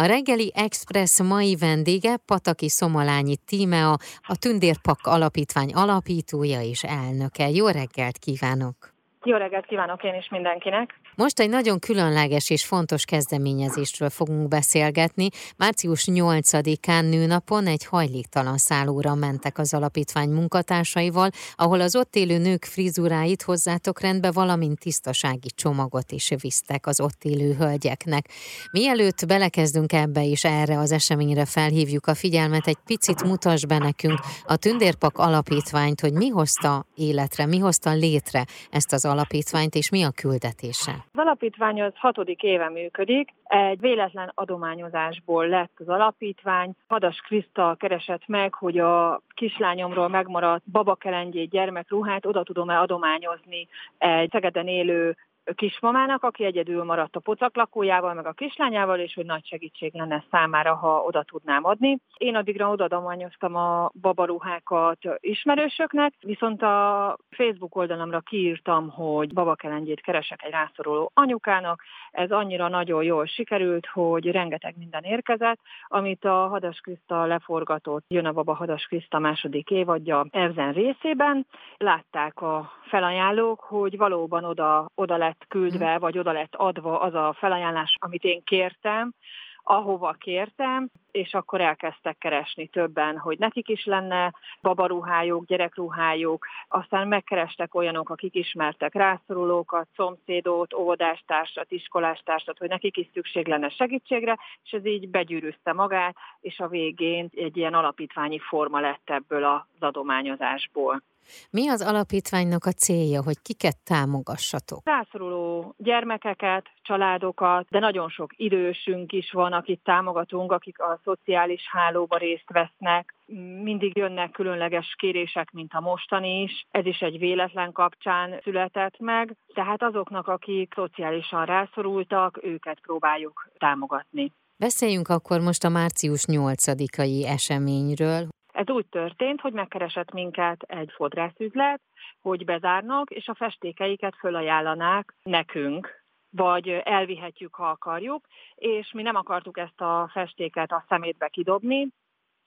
A reggeli Express mai vendége Pataki Szomolányi Tímea, a Tündérpak Alapítvány alapítója és elnöke. Jó reggelt kívánok! Jó reggelt kívánok én is mindenkinek! Most egy nagyon különleges és fontos kezdeményezésről fogunk beszélgetni. Március 8-án nőnapon egy hajléktalan szállóra mentek az alapítvány munkatársaival, ahol az ott élő nők frizuráit hozzátok rendbe, valamint tisztasági csomagot is visztek az ott élő hölgyeknek. Mielőtt belekezdünk ebbe és erre az eseményre felhívjuk a figyelmet, egy picit mutas be nekünk a Tündérpak alapítványt, hogy mi hozta életre, mi hozta létre ezt az alapítványt, és mi a küldetése. Az alapítvány az hatodik éve működik, egy véletlen adományozásból lett az alapítvány. Hadas Kriszta keresett meg, hogy a kislányomról megmaradt babakelengyét, gyermekruhát oda tudom-e adományozni egy Szegeden élő kismamának, aki egyedül maradt a pocak lakójával, meg a kislányával, és hogy nagy segítség lenne számára, ha oda tudnám adni. Én addigra odadományoztam a babaruhákat ismerősöknek, viszont a Facebook oldalamra kiírtam, hogy babakelengyét keresek egy rászoruló anyukának. Ez annyira nagyon jól sikerült, hogy rengeteg minden érkezett, amit a Hadas Kriszta leforgatott, jön a Baba Hadas Kriszta második évadja Evzen részében. Látták a felajánlók, hogy valóban oda, oda lett lett küldve, vagy oda lett adva az a felajánlás, amit én kértem, ahova kértem, és akkor elkezdtek keresni többen, hogy nekik is lenne babaruhájuk, gyerekruhájuk, aztán megkerestek olyanok, akik ismertek rászorulókat, szomszédot, óvodástársat, iskolástársat, hogy nekik is szükség lenne segítségre, és ez így begyűrűzte magát, és a végén egy ilyen alapítványi forma lett ebből az adományozásból. Mi az alapítványnak a célja, hogy kiket támogassatok? Rászoruló gyermekeket, családokat, de nagyon sok idősünk is van, akit támogatunk, akik a szociális hálóba részt vesznek. Mindig jönnek különleges kérések, mint a mostani is. Ez is egy véletlen kapcsán született meg. Tehát azoknak, akik szociálisan rászorultak, őket próbáljuk támogatni. Beszéljünk akkor most a március 8-ai eseményről. Ez úgy történt, hogy megkeresett minket egy fodrászüzlet, hogy bezárnak, és a festékeiket fölajánlanák nekünk, vagy elvihetjük, ha akarjuk, és mi nem akartuk ezt a festéket a szemétbe kidobni,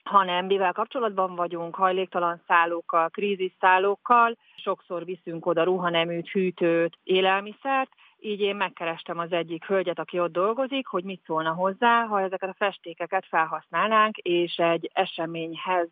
hanem mivel kapcsolatban vagyunk hajléktalan szállókkal, krízisszállókkal, sokszor viszünk oda ruhaneműt, hűtőt, élelmiszert, így én megkerestem az egyik hölgyet, aki ott dolgozik, hogy mit szólna hozzá, ha ezeket a festékeket felhasználnánk, és egy eseményhez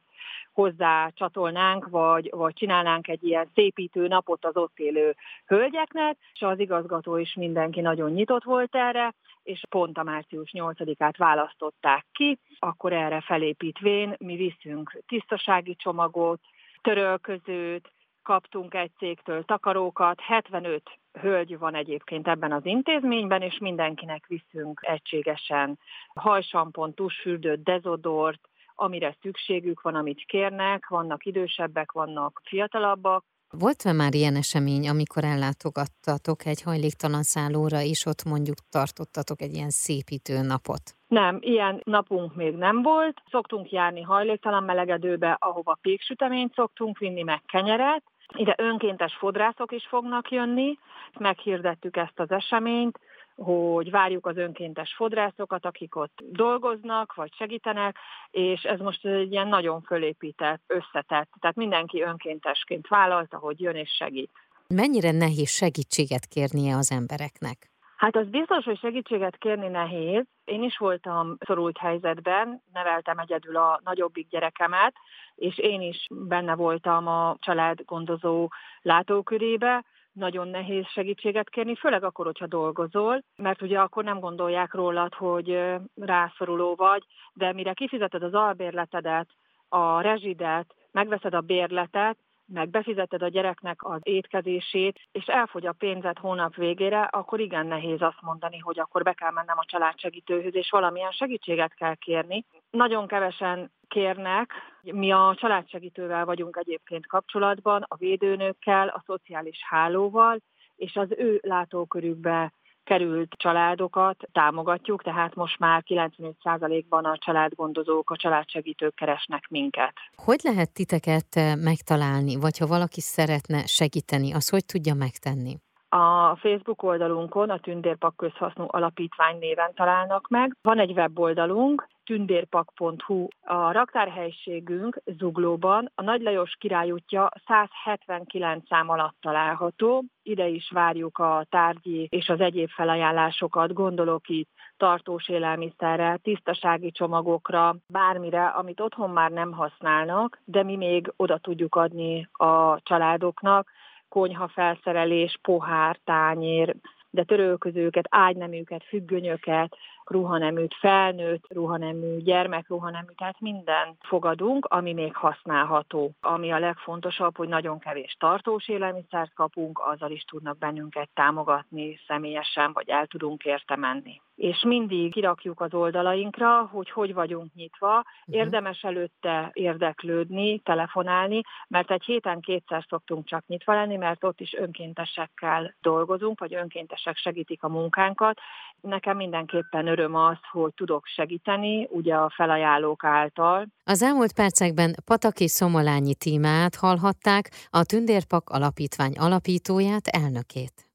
hozzá csatolnánk, vagy, vagy csinálnánk egy ilyen szépítő napot az ott élő hölgyeknek, és az igazgató is mindenki nagyon nyitott volt erre, és pont a március 8-át választották ki, akkor erre felépítvén mi viszünk tisztasági csomagot, törölközőt, kaptunk egy cégtől takarókat, 75 hölgy van egyébként ebben az intézményben, és mindenkinek viszünk egységesen hajsampont, tusfürdőt, dezodort, amire szükségük van, amit kérnek, vannak idősebbek, vannak fiatalabbak, volt-e már ilyen esemény, amikor ellátogattatok egy hajléktalan szállóra, és ott mondjuk tartottatok egy ilyen szépítő napot? Nem, ilyen napunk még nem volt. Szoktunk járni hajléktalan melegedőbe, ahova péksüteményt szoktunk vinni, meg kenyeret. Ide önkéntes fodrászok is fognak jönni. Meghirdettük ezt az eseményt, hogy várjuk az önkéntes fodrászokat, akik ott dolgoznak, vagy segítenek, és ez most egy ilyen nagyon fölépített, összetett, tehát mindenki önkéntesként vállalta, hogy jön és segít. Mennyire nehéz segítséget kérnie az embereknek? Hát az biztos, hogy segítséget kérni nehéz. Én is voltam szorult helyzetben, neveltem egyedül a nagyobbik gyerekemet, és én is benne voltam a család gondozó látókörébe, nagyon nehéz segítséget kérni, főleg akkor, hogyha dolgozol, mert ugye akkor nem gondolják rólad, hogy rászoruló vagy, de mire kifizeted az albérletedet, a rezsidet, megveszed a bérletet, meg befizeted a gyereknek az étkezését, és elfogy a pénzed hónap végére, akkor igen nehéz azt mondani, hogy akkor be kell mennem a családsegítőhöz, és valamilyen segítséget kell kérni. Nagyon kevesen kérnek. Mi a családsegítővel vagyunk egyébként kapcsolatban, a védőnőkkel, a szociális hálóval, és az ő látókörükbe került családokat támogatjuk, tehát most már 95%-ban a családgondozók, a családsegítők keresnek minket. Hogy lehet titeket megtalálni, vagy ha valaki szeretne segíteni, az hogy tudja megtenni? A Facebook oldalunkon a Tündérpak Közhasznú Alapítvány néven találnak meg. Van egy weboldalunk, tündérpak.hu. A raktárhelyiségünk Zuglóban a Nagy Lajos királyútja 179 szám alatt található. Ide is várjuk a tárgyi és az egyéb felajánlásokat, gondolok itt tartós élelmiszerre, tisztasági csomagokra, bármire, amit otthon már nem használnak, de mi még oda tudjuk adni a családoknak, konyha felszerelés, pohár, tányér, de törölközőket, ágyneműket, függönyöket, ruhaneműt, felnőtt ruhanemű, gyermekruhanemű, tehát minden fogadunk, ami még használható. Ami a legfontosabb, hogy nagyon kevés tartós élelmiszert kapunk, azzal is tudnak bennünket támogatni személyesen, vagy el tudunk érte menni és mindig kirakjuk az oldalainkra, hogy hogy vagyunk nyitva. Uh-huh. Érdemes előtte érdeklődni, telefonálni, mert egy héten kétszer szoktunk csak nyitva lenni, mert ott is önkéntesekkel dolgozunk, vagy önkéntesek segítik a munkánkat. Nekem mindenképpen öröm az, hogy tudok segíteni, ugye a felajánlók által. Az elmúlt percekben Pataki Szomolányi tímát hallhatták, a Tündérpak Alapítvány alapítóját, elnökét.